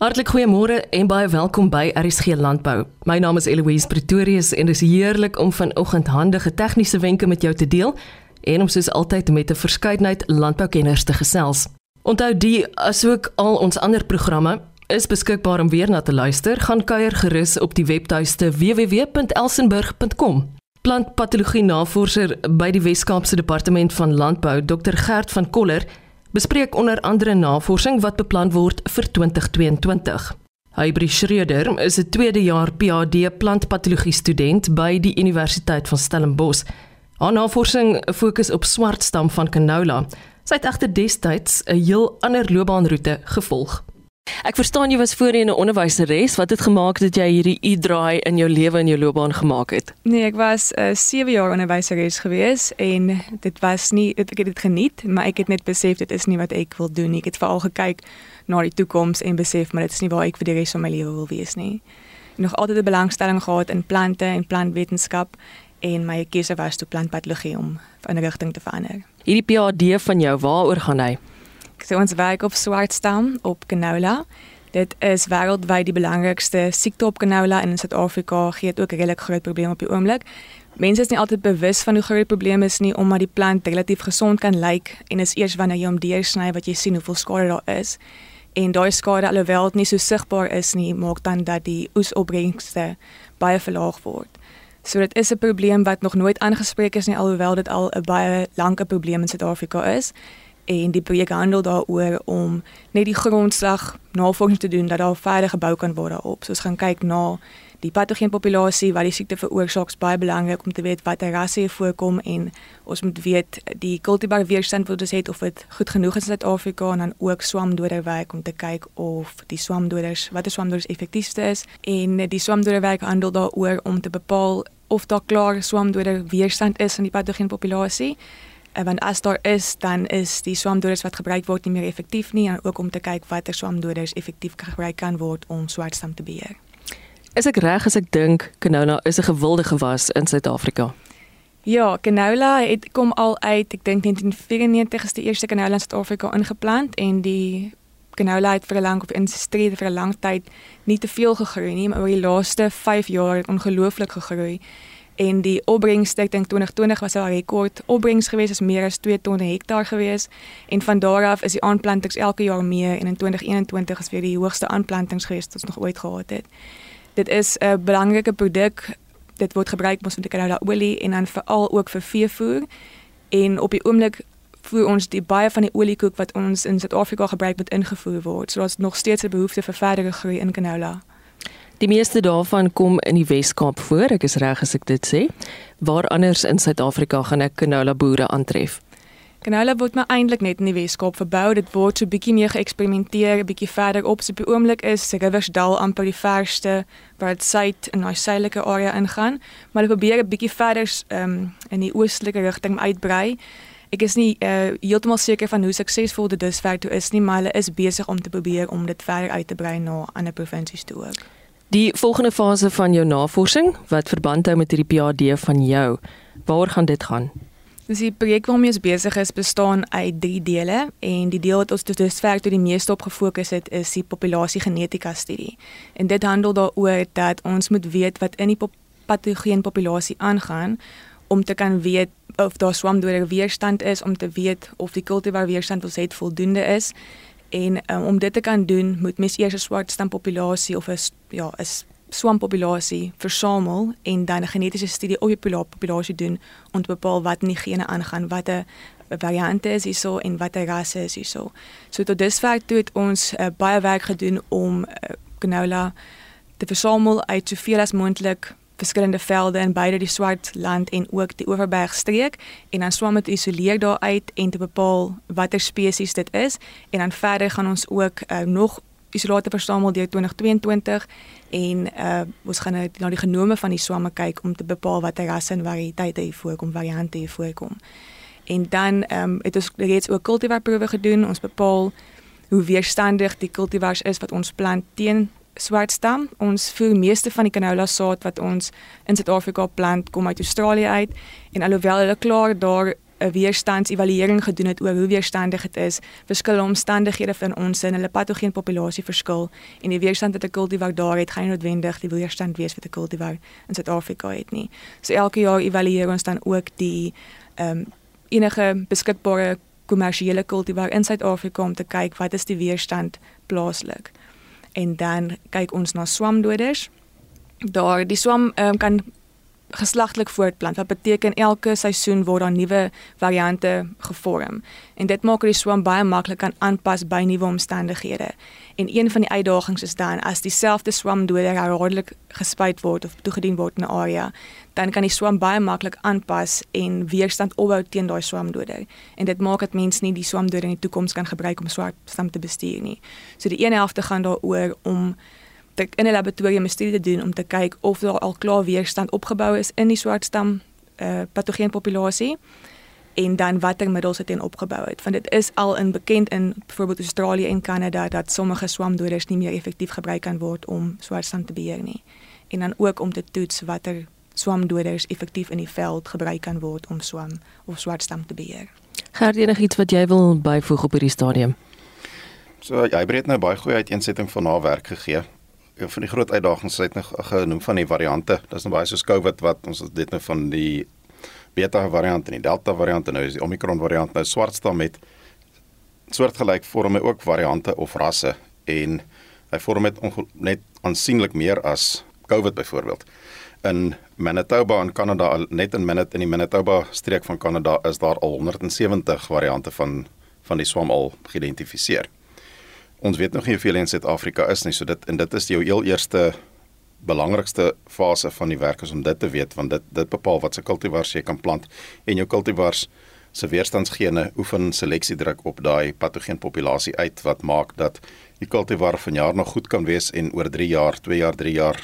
Hartlik goeiemôre en baie welkom by RSG Landbou. My naam is Eloise Pretorius en dit is heerlik om vanoggend handige tegniese wenke met jou te deel en om soos altyd met 'n verskeidenheid landboukenners te gesels. Onthou die asook al ons ander programme is beskikbaar om weer na te luister. Gaan kuier gerus op die webtuiste www.elsenburg.com. Plantpatologie navorser by die Wes-Kaapse Departement van Landbou, Dr Gert van Koller bespreek onder andere navorsing wat beplan word vir 2022. Hybri Schreder is 'n tweede jaar PhD plantpatologie student by die Universiteit van Stellenbosch. Haar navorsing fokus op swartstam van canola. Sy het egter destyds 'n heel ander loopbaanroete gevolg. Ek verstaan jy was voorheen 'n onderwyseres. Wat het gemaak dat jy hierdie u-draai in jou lewe en jou loopbaan gemaak het? Nee, ek was 'n uh, 7 jaar onderwyseres gewees en dit was nie ek het dit geniet, maar ek het net besef dit is nie wat ek wil doen nie. Ek het veral gekyk na die toekoms en besef maar dit is nie waar ek vir die res van my lewe wil wees nie. Ek nog altyd 'n belangstelling gehad in plante en plantwetenskap en my keuse was toe plantpatologie om 'n rigting te verander. Hierdie PhD van jou, waaroor gaan hy? So ons werk op swartstam op canola. Dit is wêreldwyd die belangrikste siekte op canola en in Suid-Afrika gee dit ook 'n redelik groot probleem op die oomblik. Mense is nie altyd bewus van hoe groot die probleem is nie omdat die plant relatief gesond kan lyk en is eers wanneer jy hom deursny wat jy sien hoeveel skade daar is. En daai skade alhoewel dit nie so sigbaar is nie, maak dan dat die oesopbrengste baie verlaag word. So dit is 'n probleem wat nog nooit aangespreek is nie alhoewel dit al 'n baie lange probleem in Suid-Afrika is en die projek handel daaroor om net die grondslag navorsing te doen dat daar verder gebou kan word daarop. So ons gaan kyk na die patogeen populasie wat die siekte veroorsaak, baie belangrik om te weet watter rasse voorkom en ons moet weet die kultivar weerstand wat ons het of dit goed genoeg is in Suid-Afrika en dan ook swamdoderwerk om te kyk of die swamdoders watter swamdoders effektiefste is en die swamdoderwerk handel daaroor om te bepaal of daar klaar swamdoder weerstand is in die patogeen populasie En want as daar is, dan is die swamdoders wat gebruik word nie meer effektief nie en ook om te kyk watter swamdoders effektief gebruik kan word om swartstam te beheer. Is ek reg as ek dink canola is 'n gewilde gewas in Suid-Afrika? Ja, canola het kom al uit, ek dink 1994 is die eerste canola in Suid-Afrika ingeplant en die canola het vir 'n lang of industrie vir 'n lang tyd nie te veel gegroei nie, maar oor die laaste 5 jaar het ongelooflik gegroei en die opbrengste ek dink 2020 was 'n rekord opbrengs geweest is meer as 2 ton hektaar geweest en van daar af is die aanplantings elke jaar meer en in 2021 is weer die hoogste aanplantings geweest wat ons nog ooit gehad het. Dit is 'n belangrike produk. Dit word gebruik mos om te canola olie en dan veral ook vir veevoer en op die oomblik voer ons die baie van die oliekoek wat ons in Suid-Afrika gebruik moet ingevoer word. So daar's nog steeds 'n behoefte vir verdere groei in canola. Die meeste daarvan kom in die Wes-Kaap voor, ek is reg as ek dit sê. Waar anders in Suid-Afrika gaan ek canola boere aantref? Canola word maar eintlik net in die Wes-Kaap verbou. Dit word so bietjie meer geëksperimenteer, 'n bietjie verder op. So op die oomblik is Riversdal amper die verste waar dit suid in daai suidelike area ingaan, maar hulle probeer 'n bietjie verder um, in die oostelike rigting uitbrei. Ek is nie uh, heeltemal seker van hoe suksesvol dit dusver toe is nie, maar hulle is besig om te probeer om dit verder uit te brei na ander provinsies toe ook. Die volgende fase van jou navorsing wat verband hou met hierdie PhD van jou, waar gaan dit gaan? Dis die projek waarmee ons besig is bestaan uit drie dele en die deel wat ons tot dusver toe die meeste op gefokus het is die populasie genetika studie. En dit handel daaroor dat ons moet weet wat in die pop patogeen populasie aangaan om te kan weet of daar swamdoder weerstand is om te weet of die kultivar weerstand wat ons het voldoende is En um, om dit te kan doen, moet mens eers 'n swart stampopulasie of 'n ja, 'n swampopulasie versamel en dan 'n genetiese studie op die populasie doen om te bepaal wat in die gene aangaan, watter variante is hierso en watter rasse is hierso. So tot dusver het ons uh, baie werk gedoen om uh, canola te versamel uit soveel as moontlik verskillende velde in beide die swart land en ook die Oeverbergstreek en dan swam dit isoleer daar uit en te bepaal watter spesies dit is en dan verder gaan ons ook uh, nog isolate versamel deur 2022 en uh, ons gaan nou na die genome van die swamme kyk om te bepaal watter rasse en variëteite hier voorkom, variante hier voorkom. En dan um, het ons reeds ook kultivarproewe gedoen. Ons bepaal hoe weerstandig die kultivars is wat ons plant teen swartstam. Ons voer meeste van die canola saad wat ons in Suid-Afrika plant kom uit Australië uit en alhoewel hulle klaar daar 'n weerstandsevaluering gedoen het oor hoe weerstandig dit is, verskillende omstandighede van ons in hulle patogeen populasie verskil en die weerstand wat 'n kultivar daar het, gaan nie noodwendig die weerstand wees wat 'n kultivar in Suid-Afrika het nie. So elke jaar evalueer ons dan ook die ehm um, enige beskikbare kommersiële kultivar in Suid-Afrika om te kyk wat is die weerstand plaaslik. En dan kyk ons na swamdoders. Daar die swam um, kan geslagtelik voortplant. Wat beteken elke seisoen word daar nuwe variante gevorm. En dit maak die swam baie maklik kan aanpas by nuwe omstandighede. En een van die uitdagings is dan as dieselfde swamdoder herhaaldelik gespuit word of toegedien word in 'n area, dan kan die swam baie maklik aanpas en weerstand opbou teen daai swamdoder. En dit maak dat mense nie die swamdoder in die toekoms kan gebruik om swartstam te bestuur nie. So die een helfte gaan daaroor om te in 'n laboratorium 'n studie te doen om te kyk of daar al klaar weerstand opgebou is in die swartstam uh, patogeen populasie en dan watter middels dit in opgebou het. Want dit is al in bekend in byvoorbeeld Australië en Kanada dat sommige swamdoders nie meer effektief gebruik kan word om swartstam te beheer nie. En dan ook om te toets watter swamdoders effektief in die veld gebruik kan word om swam of swartstam te beheer. Gert, enigiets wat jy wil byvoeg op hierdie stadium? So jy het nou baie goeie uiteensetting van haar werk gegee een van die groot uitdagings het nog genoem van die variante. Dit is nou baie soos COVID wat ons dit nou van die beta variant en die delta variant en nou is die omicron variant nou swartstam met soortgelyk vorme ook variante of rasse en hy vorm met net aansienlik meer as COVID byvoorbeeld. In Manitoba in Kanada net in Manitoba in die Manitoba streek van Kanada is daar al 170 variante van van die swam al geïdentifiseer ons weet nog nie hoeveel in Suid-Afrika is nie, so dit en dit is jou heel eerste belangrikste fase van die werk is om dit te weet want dit dit bepaal wat se kultivars jy kan plant en jou kultivars se weerstandsgene oefen seleksiedruk op daai patogeen populasie uit wat maak dat die kultivar van jaar nog goed kan wees en oor 3 jaar, 2 jaar, 3 jaar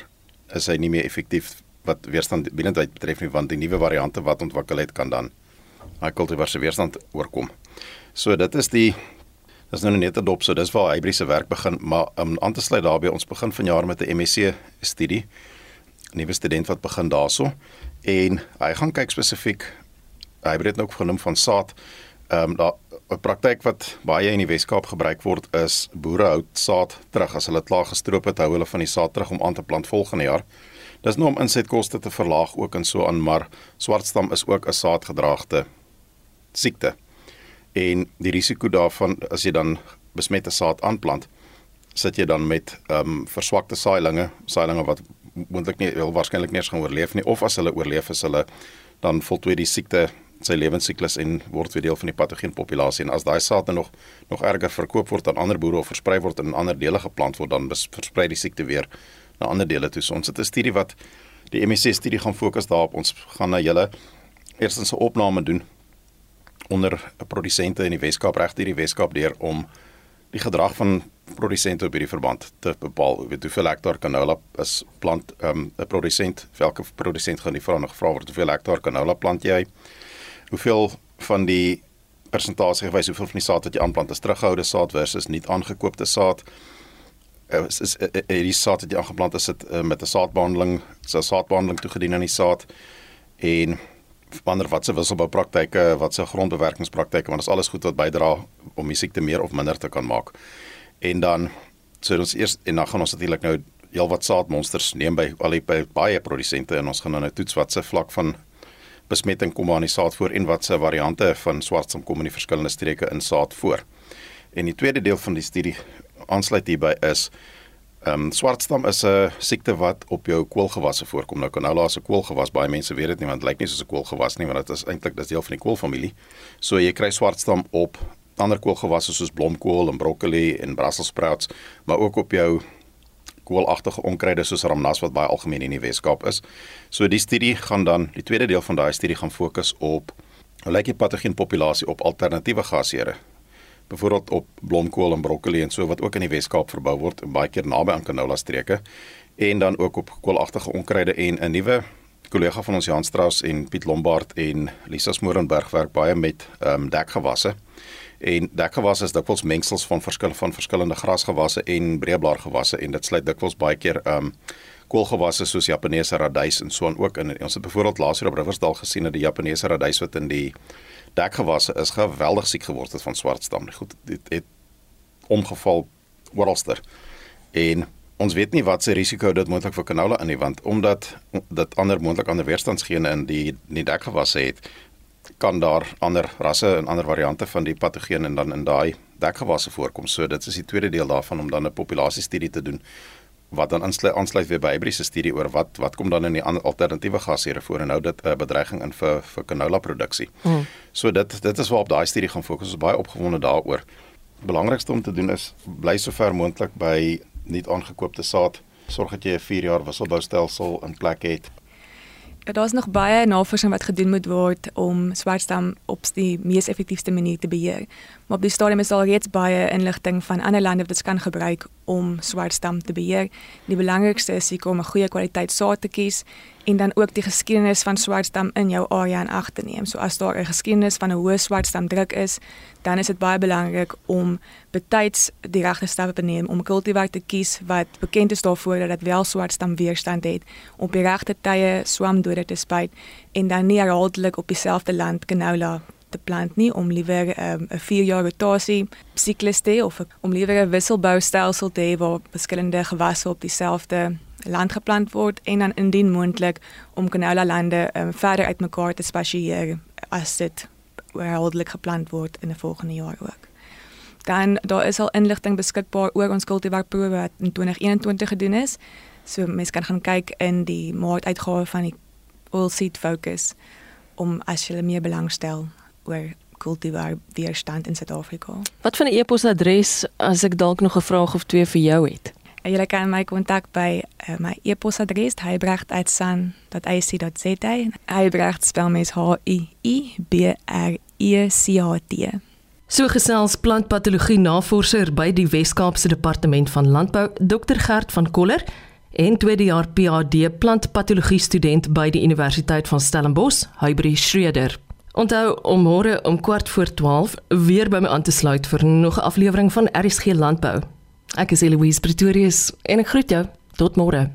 is hy nie meer effektief wat weerstand binnentyd betref nie want die nuwe variante wat ontwikkel het kan dan daai kultivar se weerstand oorkom. So dit is die Dis nou net 'n dop, so dis waar Hybrid se werk begin, maar om um, aan te sluit daarbey, ons begin vanjaar met 'n MSc studie. 'n Nuwe student wat begin daarso en hy gaan kyk spesifiek Hybrid ook genoem van saad. Ehm um, daar 'n praktyk wat baie in die Weskaap gebruik word is boere hou saad terug as hulle klaar gestroop het, hou hulle van die saad terug om aan te plant volgende jaar. Dis nou om insetkoste te verlaag ook en so aan, maar swartstam is ook 'n saadgedraagde siekte en die risiko daarvan as jy dan besmette saad aanplant sit jy dan met ehm um, verswakte saailinge, saailinge wat moontlik nie wel waarskynlik nie eens gaan oorleef nie of as hulle oorleef is hulle dan voltooi die siekte sy lewensiklus en word weer deel van die patogeen populasie en as daai saad nog nog erger verkoop word aan ander boere of versprei word in ander dele geplant word dan versprei die siekte weer na ander dele toe. Ons het 'n studie wat die MSc studie gaan fokus daarop. Ons gaan na julle eerstens 'n opname doen onder produsente in die Weskaap reg deur die Weskaap deur om die gedrag van produsente op hierdie verband te bepaal. Weet hoeveel hektaar canola is plant ehm, 'n um, produsent, welke produsent gaan die vra nog gevra word hoeveel hektaar canola plant jy? Hoeveel van die persentasie gewys hoeveel van die saad wat jy aanplant is teruggehoude saad versus nie aangekoopte saad? Eh, is is eh, eh, hierdie saad wat jy aangeplant is dit met 'n saadbehandeling, so saadbehandeling toegedien aan die saad en wanneer wat se wisselboupraktyke, wat se grondbewerkingspraktyke, want dit is alles goed wat bydra om die siekte meer of minder te kan maak. En dan so ons eers en dan gaan ons natuurlik nou heelwat saadmonsters neem by al die baie produsente en ons gaan nou toets wat se vlak van besmetting kom aan die saad voor en wat se variante van swartsam kom in die verskillende streke in saad voor. En die tweede deel van die studie aansluit hierby is Ehm um, swartstam is 'n siekte wat op jou koolgewasse voorkom. Nou canola is 'n koolgewas. Baie mense weet dit nie want dit lyk nie soos 'n koolgewas nie, want dit is eintlik dis deel van die koolfamilie. So jy kry swartstam op ander koolgewasse soos blomkool en broccoli en brussels sprouts, maar ook op jou koolagtige onkruide soos ramnas wat baie algemeen in die Weskaap is. So die studie gaan dan die tweede deel van daai studie gaan fokus op hoe lyk die patogeen populasie op alternatiewe gasheure byvoorbeeld op blomkool en broccoli en so wat ook in die Weskaap verbou word en baie keer naby aan canola streke en dan ook op koolagtige onkruide en 'n nuwe kollega van ons Jan Strauss en Piet Lombard en Lisa Smorenberg werk baie met ehm um, dekgewasse. En dekgewasse is dikwels mengsels van verskil van verskillende grasgewasse en breëblaargewasse en dit sluit dikwels baie keer ehm um, koolgewasse soos Japaneese radys en so aan ook in ons het byvoorbeeld laas jaar op Riversdal gesien dat die Japaneese radys wat in die dekgewasse is geweldig siek geword het van swartstam. Goed, dit het omgeval oralster. En ons weet nie wat se risiko dit moontlik vir canola in nie want omdat dit ander moontlik ander weerstandsgene in die in die dekgewasse het, kan daar ander rasse en ander variante van die patogeen en dan in daai dekgewasse voorkom. So dit is die tweede deel daarvan om dan 'n populasiestudie te doen wat dan aansluit aansluit weer by hybride studie oor wat wat kom dan in die alternatiewe gasere voor en nou dit 'n uh, bedreiging in vir vir canola produksie. Mm. So dit dit is waar op daai studie gaan fokus. Ons is baie opgewonde daaroor. Belangrikste om te doen is bly so ver moontlik by nie aangekoopte saad. Sorg dat jy 'n 4 jaar wisselboustelsel in plek het. Daar's nog baie navorsing wat gedoen moet word om swartstam op die mees effektiewe manier te beheer. Maar op die stadium is al reeds baie inligting van ander lande wat dit kan gebruik om swartstam te beheer. Die belangrikste is seker om 'n goeie kwaliteit saad te kies en dan ook die geskiedenis van swartstam in jou area in ag te neem. So as daar 'n geskiedenis van 'n hoë swartstam druk is, dan is dit baie belangrik om betyds die regte stappe neem om kultivar te kies wat bekend is daarvoor dat dit wel swartstam weerstand het, op die regte tye swamdode te spuit en dan nie herhaaldelik op dieselfde land canola te plant nie om liewer ehm, 'n um, 4 jaar rotasie siklus te hê of om liewer 'n wisselboustelsel te hê waar verskillende gewasse op dieselfde land geplant word en dan indien moontlik om canola lande um, verder uitmekaar te spasieer as dit herhaaldelik geplant word in 'n volgende jaar ook. Dan daar is al inligting beskikbaar oor ons kultivarproewe wat in 2021 gedoen is. So mense kan gaan kyk in die maartuitgawe van die Oilseed Focus om as jy meer belangstel oor kultivar weerstand in Suid-Afrika. Wat van 'n e-posadres as ek dalk nog 'n vraag of twee vir jou het? Jy kan my kontak by uh, my e-posadres hybrecht@san.ac.za. Hybrecht spel mens H I I B R E C H T. So gesels plantpatologie navorser by die Wes-Kaapse Departement van Landbou, Dr Gert van Koller en tweede jaar PhD plantpatologie student by die Universiteit van Stellenbosch, Hybrid Schreder. Onthou om môre om kwart voor 12 weer by my aan te sluit vir nog 'n aflewering van RSG Landbou. Ek is Eloise Pretorius en ek groet jou tot môre.